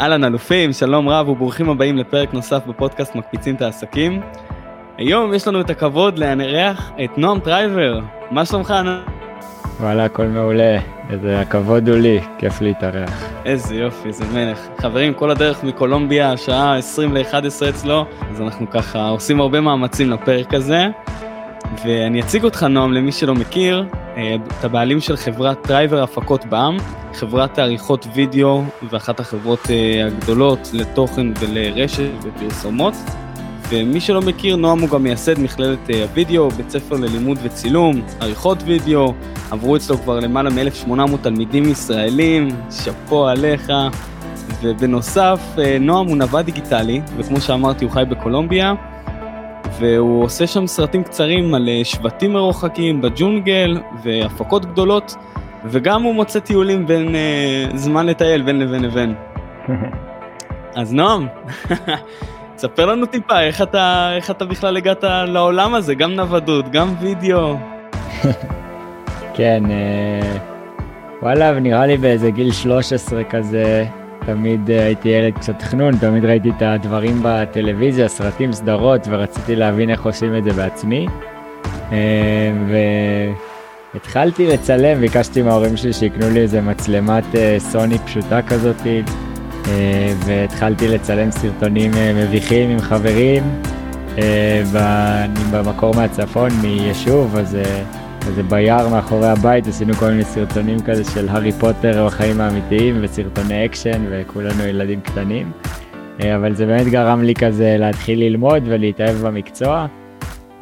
אהלן אלופים, שלום רב וברוכים הבאים לפרק נוסף בפודקאסט מקפיצים את העסקים. היום יש לנו את הכבוד לארח את נועם טרייבר. מה שלומך? וואלה, הכל מעולה. איזה הכבוד הוא לי, כיף להתארח. איזה יופי, איזה מלך. חברים, כל הדרך מקולומביה, השעה 20 ל-11 אצלו, אז אנחנו ככה עושים הרבה מאמצים לפרק הזה. ואני אציג אותך נועם למי שלא מכיר, אה, את הבעלים של חברת טרייבר הפקות בע"מ, חברת העריכות וידאו ואחת החברות אה, הגדולות לתוכן ולרשת ופרסומות. ומי שלא מכיר, נועם הוא גם מייסד מכללת אה, הוידאו, בית ספר ללימוד וצילום, עריכות וידאו, עברו אצלו כבר למעלה מ-1800 תלמידים ישראלים, שאפו עליך. ובנוסף, נועם הוא נווד דיגיטלי, וכמו שאמרתי, הוא חי בקולומביה. והוא עושה שם סרטים קצרים על אה, שבטים מרוחקים בג'ונגל והפקות גדולות, וגם הוא מוצא טיולים בין uh, זמן לטייל בין לבין לבין. אז נועם, תספר לנו טיפה איך אתה, איך אתה בכלל הגעת לעולם הזה, גם נוודות, גם וידאו. כן, אה, וואלה, נראה לי באיזה גיל 13 כזה, תמיד אה, הייתי ילד קצת תכנון, תמיד ראיתי את הדברים בטלוויזיה, סרטים, סדרות, ורציתי להבין איך עושים את זה בעצמי. אה, והתחלתי לצלם, ביקשתי מההורים שלי שיקנו לי איזה מצלמת אה, סוני פשוטה כזאת, והתחלתי לצלם סרטונים מביכים עם חברים. במקור מהצפון, מיישוב, אז כזה ביער מאחורי הבית עשינו כל מיני סרטונים כזה של הארי פוטר או החיים האמיתיים וסרטוני אקשן וכולנו ילדים קטנים. אה, אבל זה באמת גרם לי כזה להתחיל ללמוד ולהתאהב במקצוע.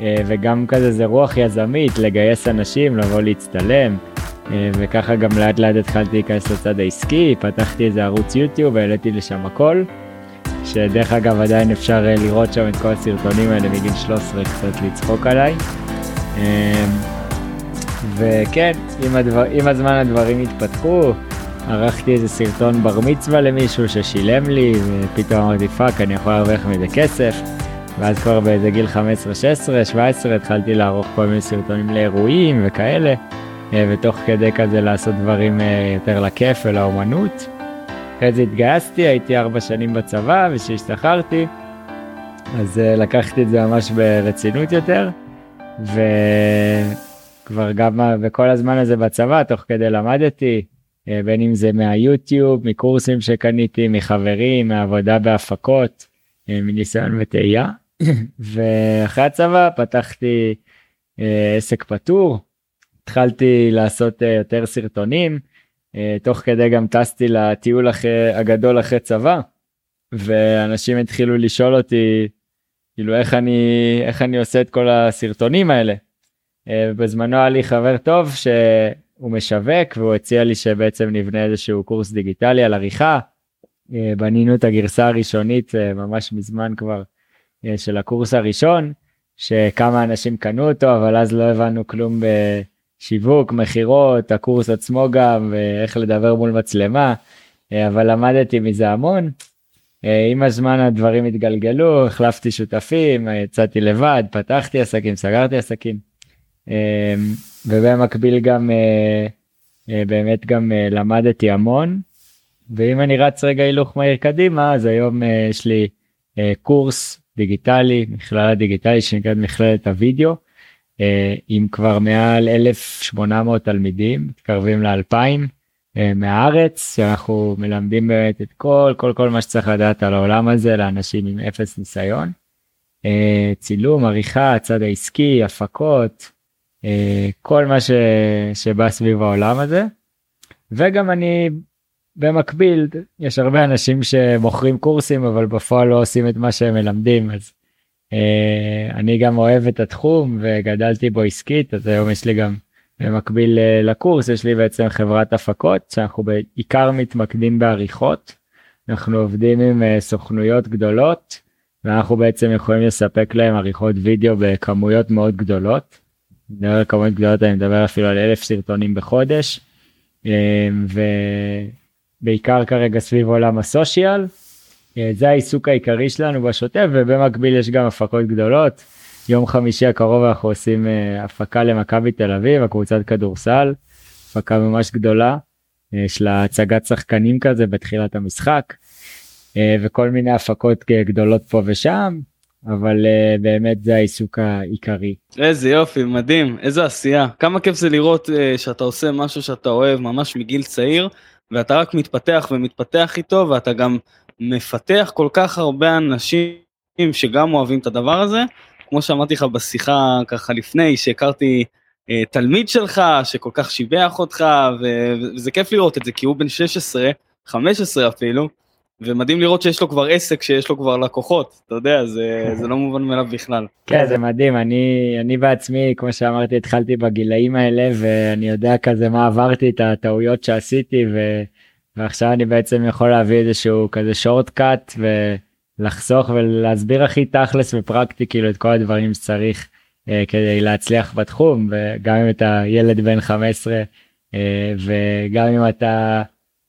אה, וגם כזה זה רוח יזמית לגייס אנשים לבוא להצטלם. אה, וככה גם לאט לאט התחלתי להיכנס לצד העסקי, פתחתי איזה ערוץ יוטיוב והעליתי לשם הכל. שדרך אגב עדיין אפשר לראות שם את כל הסרטונים האלה מגיל 13 קצת לצחוק עליי. וכן, עם, הדבר, עם הזמן הדברים התפתחו, ערכתי איזה סרטון בר מצווה למישהו ששילם לי, ופתאום אמרתי fuck, אני יכול להרוויח מזה כסף. ואז כבר באיזה גיל 15, 16, 17 התחלתי לערוך כל מיני סרטונים לאירועים וכאלה, אה, ותוך כדי כזה לעשות דברים אה, יותר לכיף ולאומנות. אחרי זה התגייסתי, הייתי ארבע שנים בצבא, וכשהשתחררתי, אז אה, לקחתי את זה ממש ברצינות יותר, ו... כבר גם וכל הזמן הזה בצבא תוך כדי למדתי אה, בין אם זה מהיוטיוב מקורסים שקניתי מחברים מעבודה בהפקות אה, מניסיון וטעייה. ואחרי הצבא פתחתי אה, עסק פטור. התחלתי לעשות יותר סרטונים תוך כדי גם טסתי לטיול אחרי, הגדול אחרי צבא. ואנשים התחילו לשאול אותי כאילו איך אני איך אני עושה את כל הסרטונים האלה בזמנו היה לי חבר טוב שהוא משווק והוא הציע לי שבעצם נבנה איזשהו קורס דיגיטלי על עריכה. אה, בנינו את הגרסה הראשונית אה, ממש מזמן כבר של הקורס הראשון שכמה אנשים קנו אותו אבל אז לא הבנו כלום בשיווק מכירות הקורס עצמו גם ואיך לדבר מול מצלמה אבל למדתי מזה המון. עם הזמן הדברים התגלגלו החלפתי שותפים יצאתי לבד פתחתי עסקים סגרתי עסקים. אמ, ובמקביל גם אה, אה, באמת גם אה, למדתי המון. ואם אני רץ רגע הילוך מהיר קדימה אז היום יש לי קורס דיגיטלי מכללה דיגיטלי שנקראת מכללת הוידאו עם כבר מעל 1800 תלמידים מתקרבים לאלפיים מהארץ שאנחנו מלמדים באמת את כל כל כל מה שצריך לדעת על העולם הזה לאנשים עם אפס ניסיון. צילום עריכה צד העסקי הפקות כל מה ש... שבא סביב העולם הזה. וגם אני במקביל יש הרבה אנשים שמוכרים קורסים אבל בפועל לא עושים את מה שהם מלמדים אז אה, אני גם אוהב את התחום וגדלתי בו עסקית אז היום יש לי גם במקביל אה, לקורס יש לי בעצם חברת הפקות שאנחנו בעיקר מתמקדים בעריכות. אנחנו עובדים עם סוכנויות גדולות ואנחנו בעצם יכולים לספק להם עריכות וידאו בכמויות מאוד גדולות. מדבר על כמויות גדולות אני מדבר אפילו על אלף סרטונים בחודש. ובעיקר כרגע סביב עולם הסושיאל. זה העיסוק העיקרי שלנו בשוטף ובמקביל יש גם הפקות גדולות. יום חמישי הקרוב אנחנו עושים הפקה למכבי תל אביב הקבוצת כדורסל. הפקה ממש גדולה. יש לה הצגת שחקנים כזה בתחילת המשחק. וכל מיני הפקות גדולות פה ושם אבל uh, באמת זה העיסוק העיקרי. איזה יופי מדהים איזה עשייה כמה כיף זה לראות uh, שאתה עושה משהו שאתה אוהב ממש מגיל צעיר ואתה רק מתפתח ומתפתח איתו ואתה גם מפתח כל כך הרבה אנשים שגם אוהבים את הדבר הזה כמו שאמרתי לך בשיחה ככה לפני שהכרתי uh, תלמיד שלך שכל כך שיבח אותך וזה כיף לראות את זה כי הוא בן 16 15 אפילו. ומדהים לראות שיש לו כבר עסק שיש לו כבר לקוחות אתה יודע זה זה לא מובן מאליו בכלל. כן זה מדהים אני אני בעצמי כמו שאמרתי התחלתי בגילאים האלה ואני יודע כזה מה עברתי את הטעויות שעשיתי ו... ועכשיו אני בעצם יכול להביא איזשהו כזה שורט קאט ולחסוך ולהסביר הכי תכלס ופרקטי כאילו את כל הדברים שצריך אה, כדי להצליח בתחום וגם אם אתה ילד בן 15 אה, וגם אם אתה.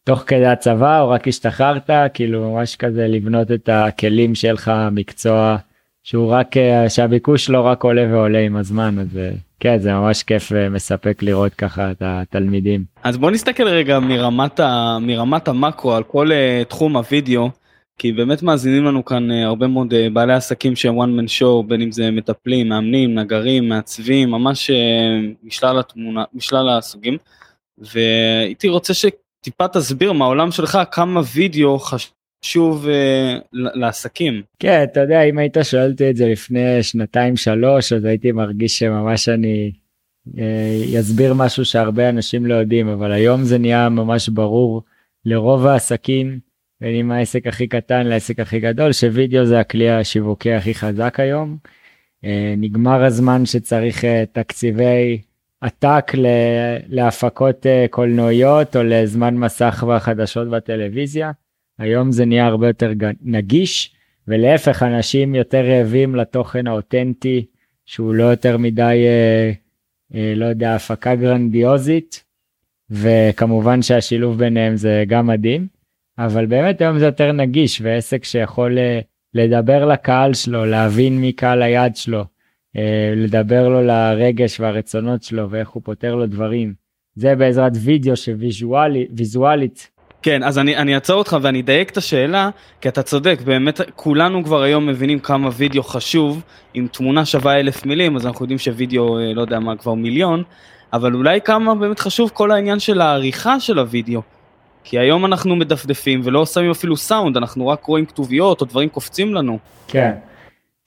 תוך כדי הצבא או רק השתחררת כאילו ממש כזה לבנות את הכלים שלך מקצוע שהוא רק אה, שהביקוש לא רק עולה ועולה עם הזמן אז אה, כן זה ממש כיף ומספק לראות ככה את התלמידים. אז בוא נסתכל רגע מרמת, ה, מרמת המקרו על כל uh, תחום הוידאו כי באמת מאזינים לנו כאן uh, הרבה מאוד uh, בעלי עסקים שהם one man show בין אם זה מטפלים מאמנים נגרים מעצבים ממש uh, משלל התמונה משלל הסוגים והייתי רוצה ש... טיפה תסביר מהעולם שלך כמה וידאו חשוב uh, לעסקים. כן אתה יודע אם היית שואל אותי את זה לפני שנתיים שלוש אז הייתי מרגיש שממש אני אסביר אה, משהו שהרבה אנשים לא יודעים אבל היום זה נהיה ממש ברור לרוב העסקים בין אם העסק הכי קטן לעסק הכי גדול שווידאו זה הכלי השיווקי הכי חזק היום. Uh, נגמר הזמן שצריך uh, תקציבי עתק להפקות אה, קולנועיות או לזמן מסך בחדשות בטלוויזיה. היום זה נהיה הרבה יותר נגיש ולהפך אנשים יותר רעבים לתוכן האותנטי שהוא לא יותר מדי אה, אה, לא יודע הפקה גרנדיוזית. וכמובן שהשילוב ביניהם זה גם מדהים. אבל באמת היום זה יותר נגיש ועסק שיכול לדבר לקהל שלו להבין מי קהל היעד שלו לדבר לו לרגש והרצונות שלו ואיך הוא פותר לו דברים. זה בעזרת וידאו שוויזואלית. כן אז אני אני אעצור אותך ואני אדייק את השאלה כי אתה צודק באמת כולנו כבר היום מבינים כמה וידאו חשוב אם תמונה שווה אלף מילים אז אנחנו יודעים שווידאו אה, לא יודע מה כבר מיליון אבל אולי כמה באמת חשוב כל העניין של העריכה של הוידאו. כי היום אנחנו מדפדפים ולא שמים אפילו סאונד אנחנו רק רואים כתוביות או דברים קופצים לנו. כן.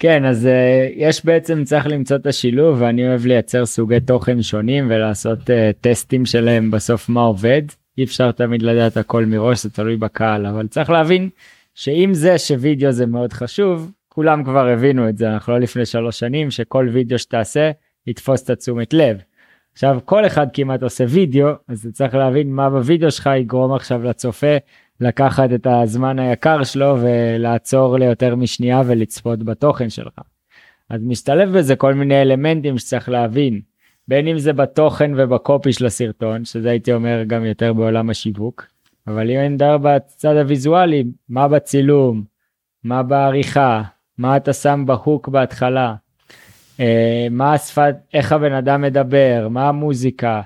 כן אז uh, יש בעצם צריך למצוא את השילוב ואני אוהב לייצר סוגי תוכן שונים ולעשות uh, טסטים שלהם בסוף מה עובד אי אפשר תמיד לדעת הכל מראש זה תלוי בקהל אבל צריך להבין שאם זה שווידאו זה מאוד חשוב כולם כבר הבינו את זה אנחנו לא לפני שלוש שנים שכל וידאו שתעשה יתפוס את התשומת לב. עכשיו כל אחד כמעט עושה וידאו אז צריך להבין מה בווידאו שלך יגרום עכשיו לצופה לקחת את הזמן היקר שלו ולעצור ליותר משנייה ולצפות בתוכן שלך. אז משתלב בזה כל מיני אלמנטים שצריך להבין, בין אם זה בתוכן ובקופי של הסרטון, שזה הייתי אומר גם יותר בעולם השיווק, אבל אם אני מדבר בצד הוויזואלי, מה בצילום, מה בעריכה, מה אתה שם בהוק בהתחלה, אה, מה השפת, איך הבן אדם מדבר, מה המוזיקה,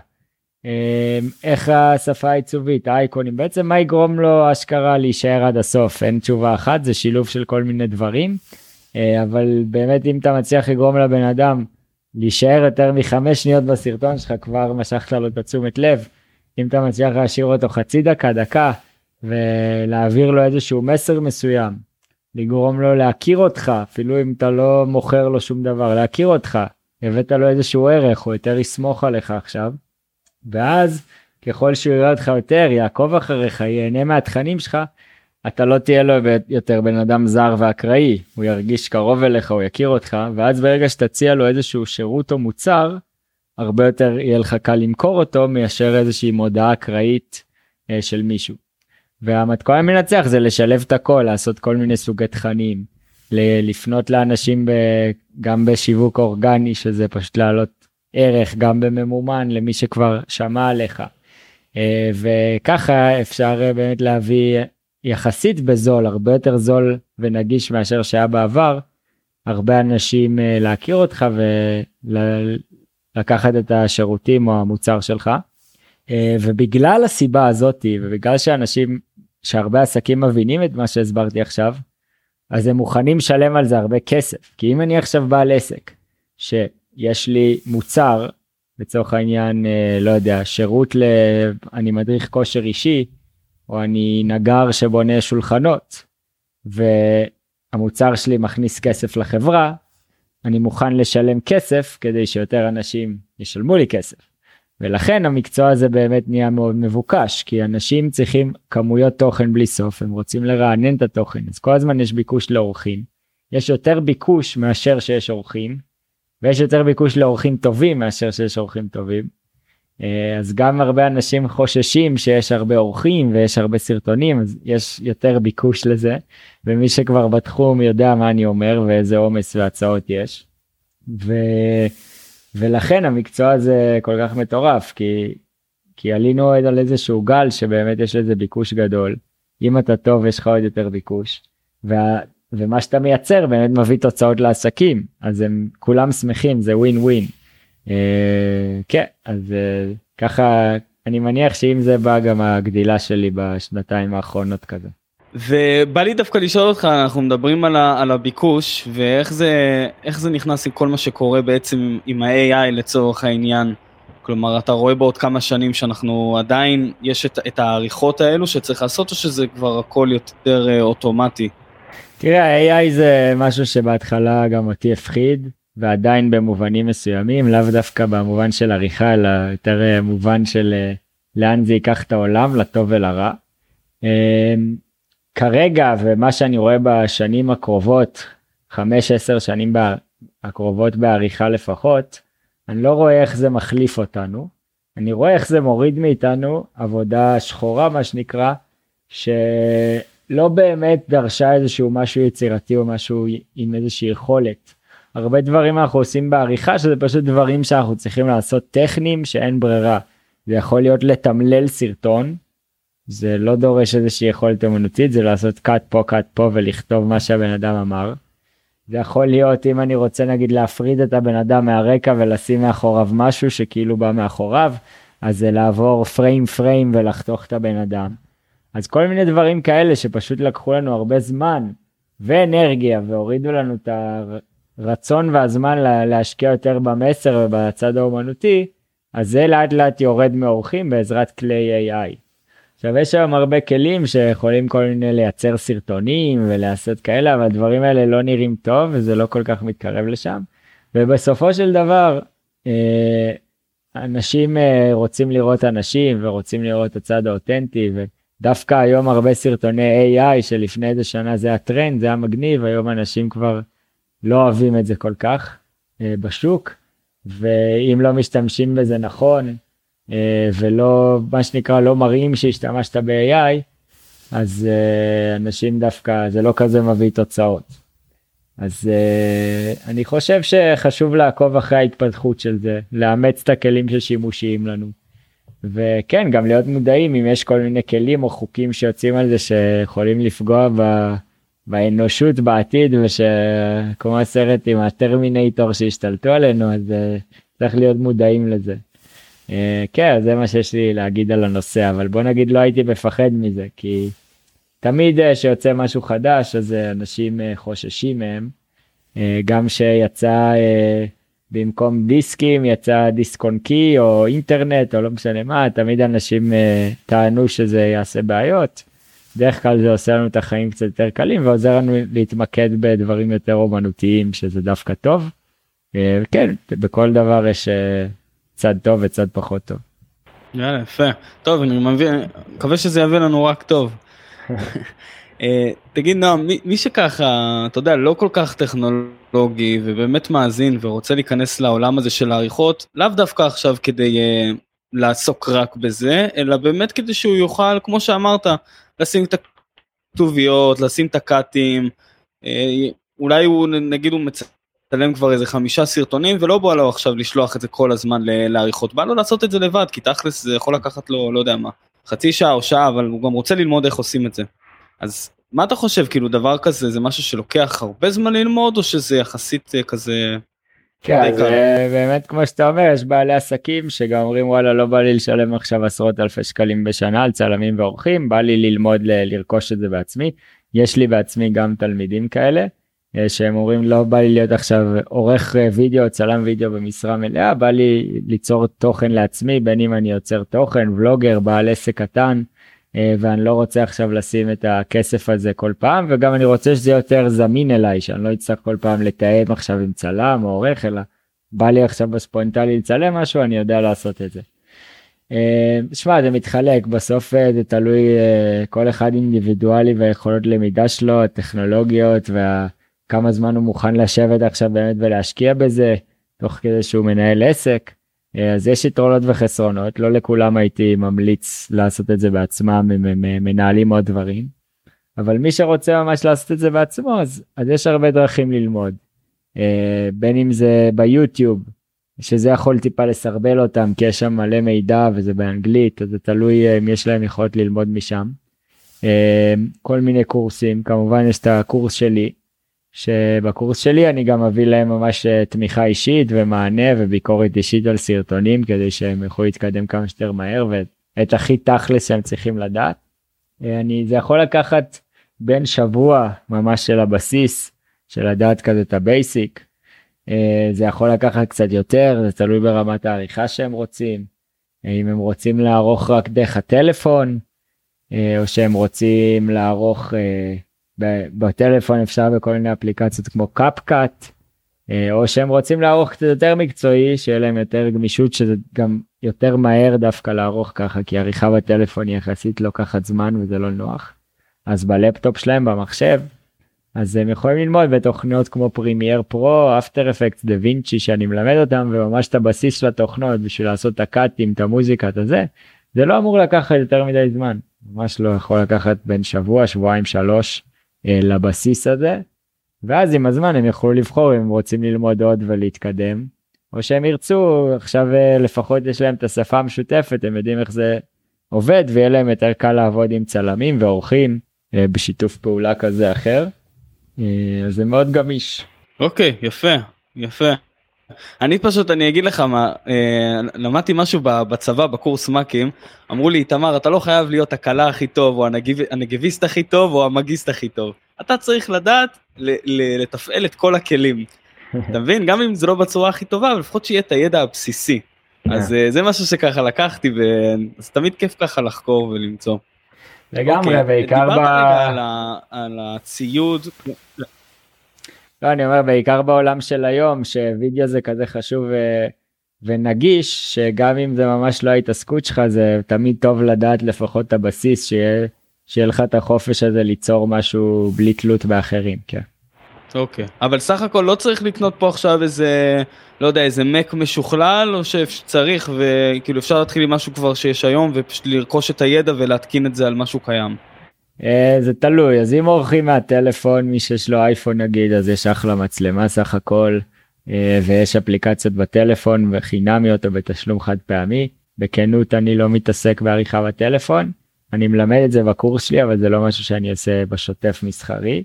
איך השפה העיצובית, האייקונים, בעצם מה יגרום לו אשכרה להישאר עד הסוף, אין תשובה אחת, זה שילוב של כל מיני דברים, אה, אבל באמת אם אתה מצליח לגרום לבן אדם להישאר יותר מחמש שניות בסרטון שלך, כבר משכת לו את התשומת לב, אם אתה מצליח להשאיר אותו חצי דקה, דקה, ולהעביר לו איזשהו מסר מסוים, לגרום לו להכיר אותך, אפילו אם אתה לא מוכר לו שום דבר, להכיר אותך, הבאת לו איזשהו ערך, הוא יותר יסמוך עליך עכשיו. ואז ככל שהוא יראה אותך יותר יעקוב אחריך ייהנה מהתכנים שלך אתה לא תהיה לו יותר בן אדם זר ואקראי הוא ירגיש קרוב אליך הוא יכיר אותך ואז ברגע שתציע לו איזשהו שירות או מוצר הרבה יותר יהיה לך קל למכור אותו מאשר איזושהי מודעה אקראית אה, של מישהו. והמתכון המנצח זה לשלב את הכל לעשות כל מיני סוגי תכנים לפנות לאנשים ב, גם בשיווק אורגני שזה פשוט להעלות ערך גם בממומן למי שכבר שמע עליך. אה, וככה אפשר באמת להביא יחסית בזול הרבה יותר זול ונגיש מאשר שהיה בעבר הרבה אנשים אה, להכיר אותך ולקחת את השירותים או המוצר שלך. אה, ובגלל הסיבה הזאתי ובגלל שאנשים שהרבה עסקים מבינים את מה שהסברתי עכשיו אז הם מוכנים לשלם על זה הרבה כסף כי אם אני עכשיו בעל עסק שיש לי מוצר לצורך העניין אה, לא יודע שירות ל... אני מדריך כושר אישי או אני נגר שבונה שולחנות והמוצר שלי מכניס כסף לחברה אני מוכן לשלם כסף כדי שיותר אנשים ישלמו לי כסף. ולכן המקצוע הזה באמת נהיה מאוד מבוקש כי אנשים צריכים כמויות תוכן בלי סוף הם רוצים לרענן את התוכן אז כל הזמן יש ביקוש לאורחים. יש יותר ביקוש מאשר שיש אורחים ויש יותר ביקוש לאורחים טובים מאשר שיש אורחים טובים. אה, אז גם הרבה אנשים חוששים שיש הרבה אורחים ויש הרבה סרטונים אז יש יותר ביקוש לזה ומי שכבר בתחום יודע מה אני אומר ואיזה עומס והצעות יש. ו... ולכן המקצוע הזה כל כך מטורף כי כי עלינו על איזשהו גל שבאמת יש לזה ביקוש גדול אם אתה טוב יש לך עוד יותר ביקוש. וה, ומה שאתה מייצר באמת מביא תוצאות לעסקים אז הם כולם שמחים זה ווין ווין. אה, כן אז אה, ככה אני מניח שאם זה בא גם הגדילה שלי בשנתיים האחרונות כזה. ובא לי דווקא לשאול אותך אנחנו מדברים על, ה, על הביקוש ואיך זה איך זה נכנס עם כל מה שקורה בעצם עם ה-AI לצורך העניין. כלומר אתה רואה בעוד כמה שנים שאנחנו עדיין יש את, את העריכות האלו שצריך לעשות או שזה כבר הכל יותר אה, אוטומטי. תראה ה-AI זה משהו שבהתחלה גם אותי הפחיד ועדיין במובנים מסוימים לאו דווקא במובן של עריכה אלא יותר אה, מובן של אה, לאן זה ייקח את העולם לטוב ולרע. כרגע ומה שאני רואה בשנים הקרובות 5-10 שנים הקרובות בעריכה לפחות אני לא רואה איך זה מחליף אותנו אני רואה איך זה מוריד מאיתנו עבודה שחורה מה שנקרא שלא באמת דרשה איזשהו משהו יצירתי או משהו עם איזושהי יכולת. הרבה דברים אנחנו עושים בעריכה שזה פשוט דברים שאנחנו צריכים לעשות טכניים שאין ברירה. זה יכול להיות לתמלל סרטון זה לא דורש איזושהי יכולת אמנותית זה לעשות קאט פה קאט פה ולכתוב מה שהבן אדם אמר. זה יכול להיות אם אני רוצה נגיד להפריד את הבן אדם מהרקע ולשים מאחוריו משהו שכאילו בא מאחוריו אז זה לעבור פריים פריים ולחתוך את הבן אדם. אז כל מיני דברים כאלה שפשוט לקחו לנו הרבה זמן ואנרגיה והורידו לנו את הרצון והזמן להשקיע יותר במסר ובצד האומנותי אז זה לאט לאט יורד מאורחים בעזרת כלי AI. עכשיו יש היום הרבה כלים שיכולים כל מיני לייצר סרטונים ולעשות כאלה אבל הדברים האלה לא נראים טוב וזה לא כל כך מתקרב לשם. ובסופו של דבר אה, אנשים אה, רוצים לראות אנשים ורוצים לראות את הצד האותנטי ודווקא היום הרבה סרטוני AI שלפני איזה שנה זה הטרנד זה המגניב היום אנשים כבר לא אוהבים את זה כל כך אה, בשוק ואם לא משתמשים בזה נכון אה, ולא מה שנקרא לא מראים שהשתמשת ב-AI אז אה, אנשים דווקא זה לא כזה מביא תוצאות. אז אה, אני חושב שחשוב לעקוב אחרי ההתפתחות של זה לאמץ את הכלים ששימושיים לנו. וכן גם להיות מודעים אם יש כל מיני כלים או חוקים שיוצאים על זה שיכולים לפגוע ב... באנושות בעתיד ושכמו הסרט עם הטרמינטור שהשתלטו עלינו אז צריך להיות מודעים לזה. אה, כן זה מה שיש לי להגיד על הנושא אבל בוא נגיד לא הייתי מפחד מזה כי תמיד אה, שיוצא משהו חדש אז אה, אנשים חוששים מהם גם שיצא במקום דיסקים יצא דיסק און קי או אינטרנט או לא משנה מה תמיד אנשים טענו שזה יעשה בעיות. בדרך כלל זה עושה לנו את החיים קצת יותר קלים ועוזר לנו להתמקד בדברים יותר אומנותיים שזה דווקא טוב. כן בכל דבר יש צד טוב וצד פחות טוב. יאללה יפה טוב אני מבין מקווה שזה יביא לנו רק טוב. אה, תגיד נועם מי, מי שככה אתה יודע לא כל כך טכנולוגי ובאמת מאזין ורוצה להיכנס לעולם הזה של העריכות לאו דווקא עכשיו כדי uh, לעסוק רק בזה אלא באמת כדי שהוא יוכל כמו שאמרת לשים את הכתוביות לשים את הקאטים uh, אולי הוא נגיד הוא מצלם כבר איזה חמישה סרטונים ולא בא לו עכשיו לשלוח את זה כל הזמן לעריכות, בא לו לעשות את זה לבד, כי תכלס זה יכול לקחת לו לא יודע מה, חצי שעה או שעה, אבל הוא גם רוצה ללמוד איך עושים את זה. אז מה אתה חושב, כאילו דבר כזה זה משהו שלוקח הרבה זמן ללמוד או שזה יחסית אה, כזה... כן, זה באמת כמו שאתה אומר, יש בעלי עסקים שגם אומרים וואלה לא בא לי לשלם עכשיו עשרות אלפי שקלים בשנה על צלמים ועורכים, בא לי ללמוד ל- לרכוש את זה בעצמי. יש לי בעצמי גם תלמידים כאלה אה, שהם אומרים לא בא לי להיות עכשיו עורך אה, וידאו, צלם וידאו במשרה מלאה, בא לי ליצור תוכן לעצמי, בין אם אני יוצר תוכן, ולוגר, בעל עסק קטן. אה, ואני לא רוצה עכשיו לשים את הכסף הזה כל פעם וגם אני רוצה שזה יותר זמין אליי שאני לא אצטרך כל פעם לתאם עכשיו עם צלם או עורך אלא בא לי עכשיו בספונטלי לצלם משהו אני יודע לעשות את זה. אה, שמע זה מתחלק בסוף אה, זה תלוי כל אחד אינדיבידואלי והיכולות למידה שלו הטכנולוגיות וכמה זמן הוא מוכן לשבת עכשיו באמת ולהשקיע בזה תוך כדי שהוא מנהל עסק. אה, אז יש יתרונות וחסרונות לא לכולם הייתי ממליץ לעשות את זה בעצמם אם הם מנהלים עוד דברים. אבל מי שרוצה ממש לעשות את זה בעצמו אז, אז יש הרבה דרכים ללמוד. אה, בין אם זה ביוטיוב שזה יכול טיפה לסרבל אותם כי יש שם מלא מידע וזה באנגלית אז זה תלוי אה, אם יש להם יכולת ללמוד משם. כל מיני קורסים כמובן יש את הקורס שלי שבקורס שלי אני גם מביא להם ממש אה, תמיכה אישית ומענה וביקורת אישית על סרטונים כדי שהם יוכלו להתקדם כמה שיותר מהר ואת הכי תכלס שהם צריכים לדעת. אה, אני זה יכול לקחת בין שבוע ממש של הבסיס של לדעת כזה את ה basic. אה, זה יכול לקחת קצת יותר זה תלוי ברמת העריכה שהם רוצים. אם הם רוצים לערוך רק דרך הטלפון או שהם רוצים לערוך בטלפון אפשר בכל מיני אפליקציות כמו CapCut אה, או שהם רוצים לערוך קצת יותר מקצועי שיהיה להם יותר גמישות שזה גם יותר מהר דווקא לערוך ככה כי עריכה בטלפון יחסית לוקחת זמן וזה לא נוח. אז בלפטופ שלהם במחשב אז הם יכולים ללמוד בתוכניות כמו Premiere Pro After Effects DaVinci שאני מלמד אותם וממש את הבסיס של התוכנות בשביל לעשות את הקאטים את המוזיקה את הזה זה לא אמור לקחת יותר מדי זמן ממש לא יכול לקחת בין שבוע שבועיים שלוש לבסיס הזה ואז עם הזמן הם יוכלו לבחור אם הם רוצים ללמוד עוד ולהתקדם או שהם ירצו עכשיו אה, לפחות יש להם את השפה המשותפת הם יודעים איך זה עובד ויהיה להם יותר קל לעבוד עם צלמים ועורכים אה, בשיתוף פעולה כזה אחר. אז זה מאוד גמיש. אוקיי okay, יפה יפה אני פשוט אני אגיד לך מה אה, למדתי משהו בצבא בקורס מ"כים אמרו לי תמר אתה לא חייב להיות הקלה הכי טוב או הנגיב, הנגביסט הכי טוב או המגיסט הכי טוב אתה צריך לדעת לתפעל את כל הכלים. אתה מבין גם אם זה לא בצורה הכי טובה אבל לפחות שיהיה את הידע הבסיסי. אז אה, זה משהו שככה לקחתי וזה תמיד כיף ככה לחקור ולמצוא. לגמרי אוקיי, בעיקר ב... על, על הציוד לא, אני אומר בעיקר בעולם של היום שווידאו זה כזה חשוב ו... אה, ונגיש שגם אם זה ממש לא ההתעסקות שלך זה תמיד טוב לדעת לפחות את הבסיס שיהיה, שיהיה לך את החופש הזה ליצור משהו בלי תלות באחרים כן. אוקיי אבל סך הכל לא צריך לקנות פה עכשיו איזה לא יודע איזה מק משוכלל או שצריך וכאילו אפשר להתחיל עם משהו כבר שיש היום ופשוט לרכוש את הידע ולהתקין את זה על משהו קיים. אה, זה תלוי אז אם עורכים מהטלפון מי שיש לו אייפון נגיד אז יש אחלה מצלמה סך הכל אה, ויש אפליקציות בטלפון וחינמיות או בתשלום חד פעמי בכנות אני לא מתעסק בעריכה בטלפון אני מלמד את זה בקורס שלי אבל זה לא משהו שאני אעשה בשוטף מסחרי.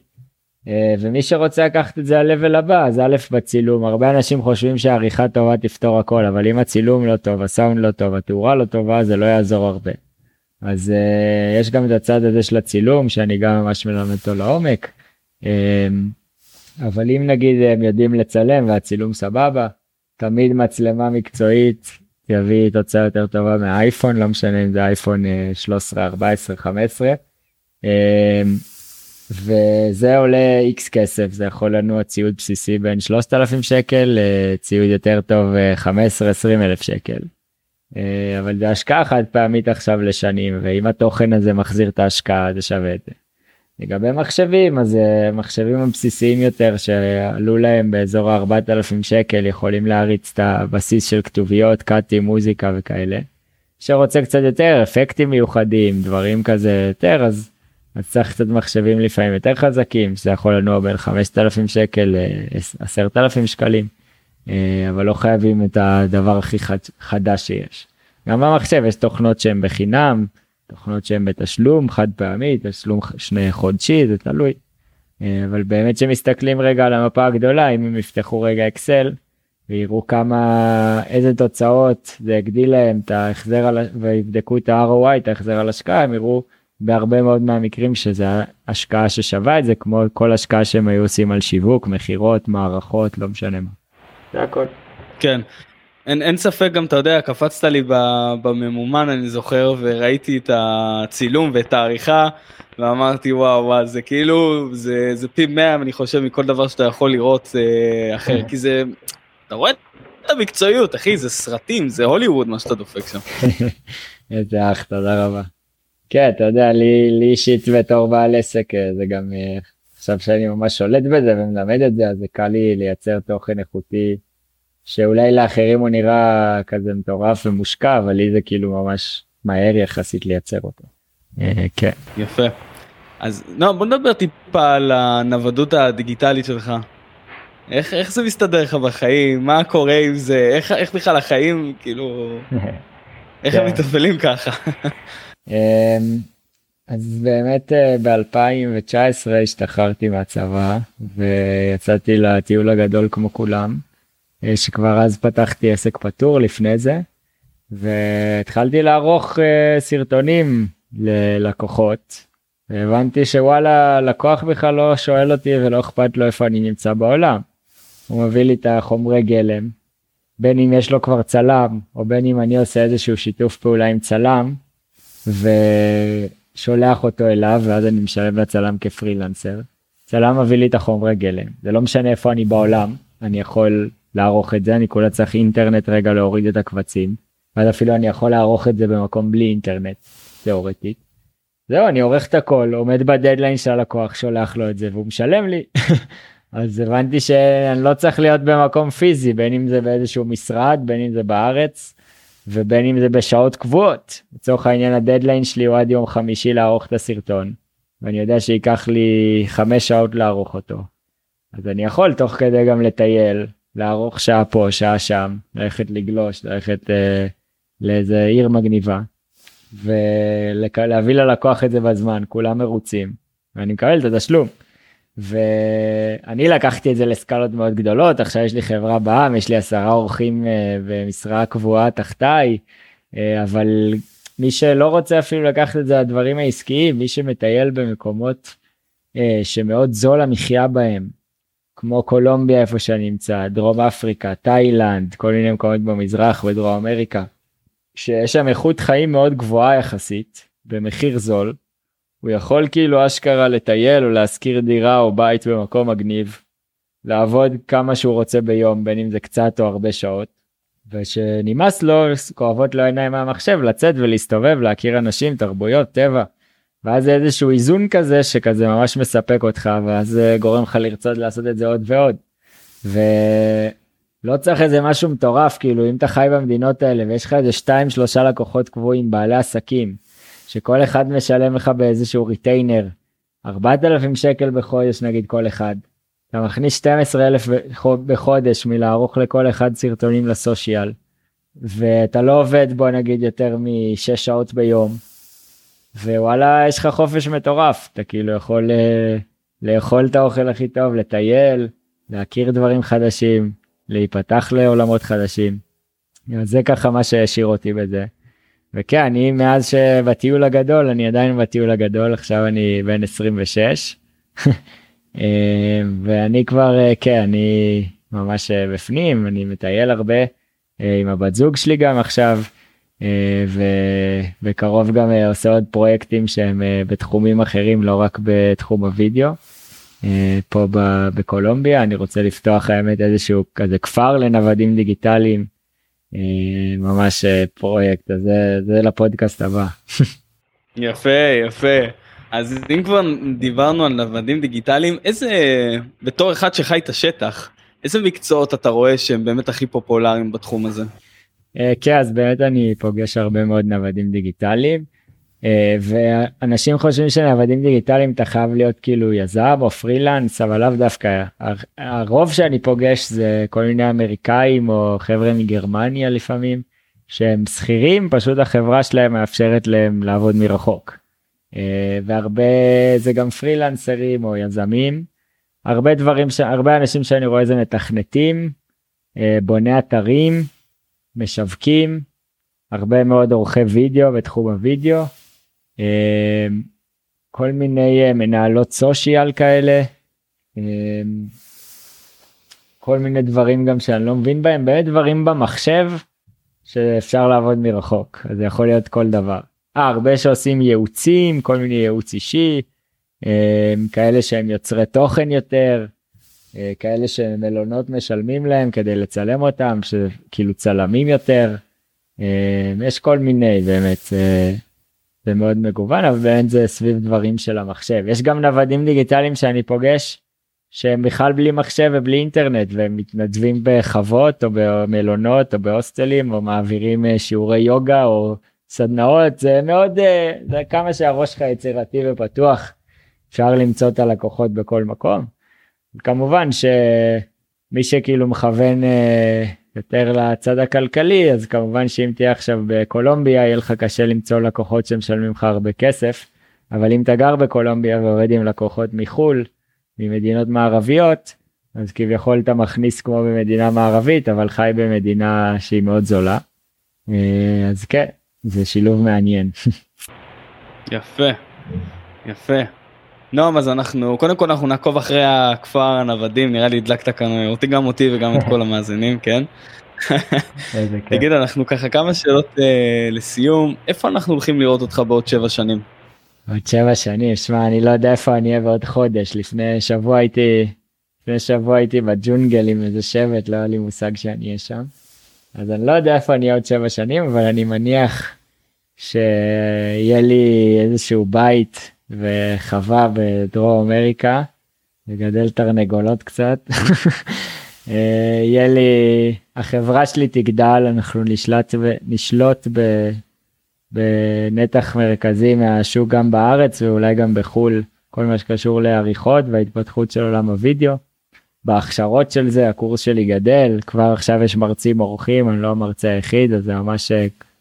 אה, ומי שרוצה לקחת את זה ל-level הבא אז א' בצילום הרבה אנשים חושבים שהעריכה טובה תפתור הכל אבל אם הצילום לא טוב הסאונד לא טוב התאורה לא טובה זה לא יעזור הרבה. אז uh, יש גם את הצד הזה של הצילום שאני גם ממש מלמד אותו לעומק. Um, אבל אם נגיד הם יודעים לצלם והצילום סבבה, תמיד מצלמה מקצועית תביא תוצאה יותר טובה מהאייפון, לא משנה אם זה אייפון 13, 14, 15. Um, וזה עולה איקס כסף, זה יכול לנוע ציוד בסיסי בין 3,000 שקל לציוד יותר טוב 15-20 אלף שקל. אה, אבל זה השקעה חד פעמית עכשיו לשנים ואם התוכן הזה מחזיר את ההשקעה זה שווה את זה. לגבי מחשבים אז אה, מחשבים הבסיסיים יותר שעלו להם באזור 4000 שקל יכולים להריץ את הבסיס של כתוביות קאטים מוזיקה וכאלה. שרוצה קצת יותר אפקטים מיוחדים דברים כזה יותר אז אז צריך קצת מחשבים לפעמים יותר חזקים, זה יכול לנוע בין 5,000 שקל ל-10,000 שקלים, אבל לא חייבים את הדבר הכי חדש שיש. גם במחשב יש תוכנות שהן בחינם, תוכנות שהן בתשלום חד פעמי, תשלום שני חודשי, זה תלוי. אה, אבל באמת שמסתכלים רגע על המפה הגדולה, אם הם יפתחו רגע אקסל, ויראו כמה, איזה תוצאות זה הגדיל להם את ההחזר על, ויבדקו את ה-ROI, את ההחזר על השקעה, הם יראו בהרבה מאוד מהמקרים שזה השקעה ששווה את זה, כמו כל השקעה שהם היו עושים על שיווק, מכירות, מערכות, לא משנה מה. זה הכל. כן. אין, אין ספק גם אתה יודע קפצת לי בממומן אני זוכר וראיתי את הצילום ואת העריכה ואמרתי וואו וואו זה כאילו זה זה פי 100 אני חושב מכל דבר שאתה יכול לראות אה, אחר כי זה אתה רואה את המקצועיות אחי זה סרטים זה הוליווד מה שאתה דופק שם. איזה אח תודה רבה. כן אתה יודע לי לי אישית בתור בעל עסק אה, זה גם אה, עכשיו שאני ממש שולט בזה ומלמד את זה אז זה קל לי לייצר תוכן איכותי. שאולי לאחרים הוא נראה כזה מטורף ומושקע אבל לי זה כאילו ממש מהר יחסית לייצר אותו. אה, כן. יפה. אז לא, בוא נדבר טיפה על הנוודות הדיגיטלית שלך. איך, איך זה מסתדר לך בחיים מה קורה עם זה איך, איך בכלל החיים כאילו איך הם כן. מתפעלים ככה. אז באמת אה, ב-2019 השתחררתי מהצבא ויצאתי לטיול הגדול כמו כולם. אה, שכבר אז פתחתי עסק פטור לפני זה והתחלתי לערוך uh, סרטונים ללקוחות. הבנתי שוואלה לקוח בכלל לא שואל אותי ולא אכפת לו איפה אני נמצא בעולם. הוא מביא לי את החומרי גלם בין אם יש לו כבר צלם או בין אם אני עושה איזשהו שיתוף פעולה עם צלם ושולח אותו אליו ואז אני משלם לצלם כפרילנסר. צלם מביא לי את החומרי גלם זה לא משנה איפה אני בעולם אני יכול לערוך את זה אני כולה צריך אינטרנט רגע להוריד את הקבצים ואז אפילו אני יכול לערוך את זה במקום בלי אינטרנט תאורטית. זהו אני עורך את הכל עומד בדדליין של הלקוח שולח לו את זה והוא משלם לי אז הבנתי שאני לא צריך להיות במקום פיזי בין אם זה באיזשהו משרד בין אם זה בארץ ובין אם זה בשעות קבועות לצורך העניין הדדליין שלי הוא עד יום חמישי לערוך את הסרטון ואני יודע שייקח לי חמש שעות לערוך אותו. אז אני יכול תוך כדי גם לטייל לערוך שעה פה שעה שם ללכת לגלוש ללכת אה, לאיזה עיר מגניבה ולהביא ללקוח את זה בזמן כולם מרוצים ואני מקבל את התשלום. ואני לקחתי את זה לסקלות מאוד גדולות עכשיו יש לי חברה בעם יש לי עשרה אורחים אה, במשרה קבועה תחתיי אה, אבל מי שלא רוצה אפילו לקחת את זה לדברים העסקיים מי שמטייל במקומות אה, שמאוד זול המחיה בהם כמו קולומביה איפה שאני נמצא, דרום אפריקה, תאילנד, כל מיני מקומות במזרח ודרום אמריקה, שיש שם איכות חיים מאוד גבוהה יחסית, במחיר זול, הוא יכול כאילו אשכרה לטייל או להשכיר דירה או בית במקום מגניב, לעבוד כמה שהוא רוצה ביום, בין אם זה קצת או הרבה שעות, ושנמאס לו, כואבות לו עיניים מהמחשב, לצאת ולהסתובב, להכיר אנשים, תרבויות, טבע. ואז זה איזשהו איזון כזה שכזה ממש מספק אותך ואז גורם לך לרצות לעשות את זה עוד ועוד. ולא צריך איזה משהו מטורף כאילו אם אתה חי במדינות האלה ויש לך איזה 2 3 לקוחות קבועים בעלי עסקים שכל אחד משלם לך באיזשהו ריטיינר 4,000 שקל בחודש נגיד כל אחד. אתה מכניס 12,000 בחודש מלערוך לכל אחד סרטונים לסושיאל ואתה לא עובד בו נגיד יותר משש שעות ביום ווואלה יש לך חופש מטורף אתה כאילו יכול אה, לאכול את האוכל הכי טוב לטייל להכיר דברים חדשים להיפתח לעולמות חדשים. זה ככה מה שהשאיר אותי בזה. וכן אני מאז שבטיול הגדול אני עדיין בטיול הגדול עכשיו אני בן 26 אה, ואני כבר אה, כן אני ממש בפנים אני מטייל הרבה עם הבת זוג שלי גם עכשיו. אה, ובקרוב גם אה, עושה עוד פרויקטים שהם אה, בתחומים אחרים לא רק בתחום הוידאו. פה בקולומביה אני רוצה לפתוח האמת איזשהו כזה כפר לנוודים דיגיטליים ממש פרויקט הזה זה לפודקאסט הבא. יפה יפה אז אם כבר דיברנו על נוודים דיגיטליים איזה בתור אחד שחי את השטח איזה מקצועות אתה רואה שהם באמת הכי פופולריים בתחום הזה. אה, כן אז באמת אני פוגש הרבה מאוד נוודים דיגיטליים. אה, ואנשים חושבים שנעבדים דיגיטליים אתה חייב להיות כאילו יזם או פרילנס אבל לאו דווקא. הרוב שאני פוגש זה כל מיני אמריקאים או חבר'ה מגרמניה לפעמים שהם שכירים פשוט החברה שלהם מאפשרת להם לעבוד מרחוק. אה, והרבה זה גם פרילנסרים או יזמים. הרבה דברים שהרבה אנשים שאני רואה זה מתכנתים אה, בוני אתרים משווקים הרבה מאוד עורכי וידאו בתחום הוידאו כל מיני אה, מנהלות סושיאל כאלה. אמ, כל מיני דברים גם שאני לא מבין בהם, באמת דברים במחשב שאפשר לעבוד מרחוק, אז זה יכול להיות כל דבר. אה, הרבה שעושים ייעוצים, כל מיני ייעוץ אישי, אמ, כאלה שהם יוצרי תוכן יותר, אה, כאלה שמלונות משלמים להם כדי לצלם אותם, שכאילו צלמים יותר, יש כל מיני באמת. זה מאוד מגוון אבל באמת זה סביב דברים של המחשב. יש גם נוודים דיגיטליים שאני פוגש שהם בכלל בלי מחשב ובלי אינטרנט והם מתנדבים בחוות או במלונות או בהוסטלים או מעבירים אה, שיעורי יוגה או סדנאות. זה מאוד אה, זה כמה שהראש שלך יצירתי ופתוח. אפשר למצוא את הלקוחות בכל מקום. כמובן שמי שכאילו מכוון אה, יותר לצד הכלכלי אז כמובן שאם תהיה עכשיו בקולומביה יהיה לך קשה למצוא לקוחות שמשלמים לך הרבה כסף אבל אם אתה גר בקולומביה ועובד עם לקוחות מחול ממדינות מערביות אז כביכול אתה מכניס כמו במדינה מערבית אבל חי במדינה שהיא מאוד זולה אה, אז כן זה שילוב מעניין. יפה יפה. נועם אז אנחנו קודם כל אנחנו נעקוב אחרי הכפר הנוודים נראה לי הדלקת כאן אותי גם אותי וגם את כל המאזינים כן. תגיד אנחנו ככה כמה שאלות uh, לסיום איפה אנחנו הולכים לראות אותך בעוד שבע שנים. עוד שבע שנים שמע אני לא יודע איפה אני אהיה בעוד חודש לפני שבוע הייתי לפני שבוע הייתי בג'ונגל עם איזה שבט לא היה לי מושג שאני אהיה שם. אז אני לא יודע איפה אני אהיה עוד שבע שנים אבל אני מניח שיהיה לי איזשהו בית וחווה בדרום אמריקה, לגדל תרנגולות קצת. אה, יהיה לי, החברה שלי תגדל, אנחנו נשלט, נשלוט ב, בנתח מרכזי מהשוק גם בארץ ואולי גם בחו"ל, כל מה שקשור לעריכות וההתפתחות של עולם הוידאו. בהכשרות של זה הקורס שלי גדל, כבר עכשיו יש מרצים אורחים, אני לא המרצה היחיד, אז זה ממש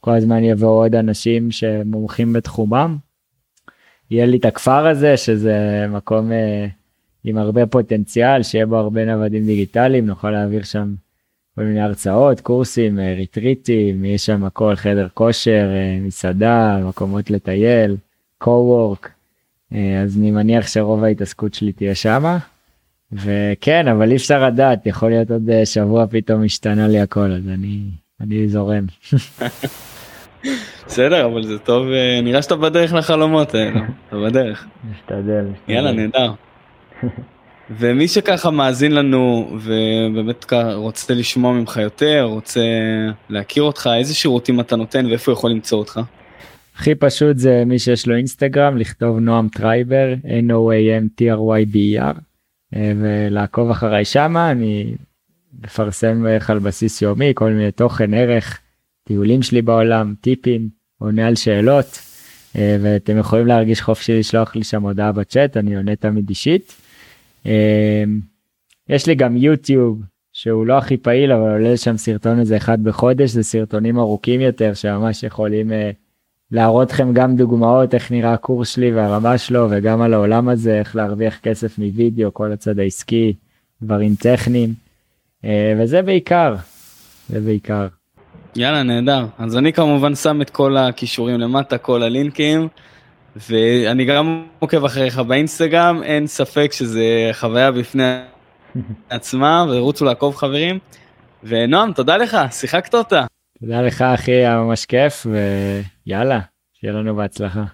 כל הזמן יבואו עוד אנשים שמומחים בתחומם. יהיה לי את הכפר הזה שזה מקום אה, עם הרבה פוטנציאל שיהיה בו הרבה נוודים דיגיטליים נוכל להעביר שם כל מיני הרצאות קורסים אה, ריטריטים יש שם הכל חדר כושר אה, מסעדה מקומות לטייל co-work אה, אז אני מניח שרוב ההתעסקות שלי תהיה שמה. וכן אבל אי אפשר לדעת יכול להיות עוד אה, שבוע פתאום השתנה לי הכל אז אני אני זורם. בסדר אבל זה טוב אה, נראה שאתה בדרך לחלומות האלה אתה בדרך. משתדל. יאללה נהדר. ומי שככה מאזין לנו ובאמת רוצה לשמוע ממך יותר רוצה להכיר אותך איזה שירותים אתה נותן ואיפה יכול למצוא אותך. הכי פשוט זה מי שיש לו אינסטגרם לכתוב נועם טרייבר n o a m t r y b e r אה, ולעקוב אחריי שמה אני מפרסם בערך על בסיס יומי כל מיני תוכן ערך טיולים שלי בעולם טיפים עונה על שאלות אה, ואתם יכולים להרגיש חופשי לשלוח לי שם הודעה בצ'אט אני עונה תמיד אישית. אה, יש לי גם יוטיוב שהוא לא הכי פעיל אבל עולה שם סרטון איזה אחד בחודש זה סרטונים ארוכים יותר שממש יכולים אה, להראות לכם גם דוגמאות איך נראה הקורס שלי והרמה שלו וגם על העולם הזה איך להרוויח כסף מווידאו כל הצד העסקי דברים טכניים וזה בעיקר זה בעיקר. יאללה נהדר אז אני כמובן שם את כל הכישורים למטה כל הלינקים ואני גם עוקב אחריך באינסטגרם אין ספק שזה חוויה בפני עצמה ורוצו לעקוב חברים ונועם תודה לך שיחקת אותה. תודה לך אחי היה ממש כיף ויאללה שיהיה לנו בהצלחה.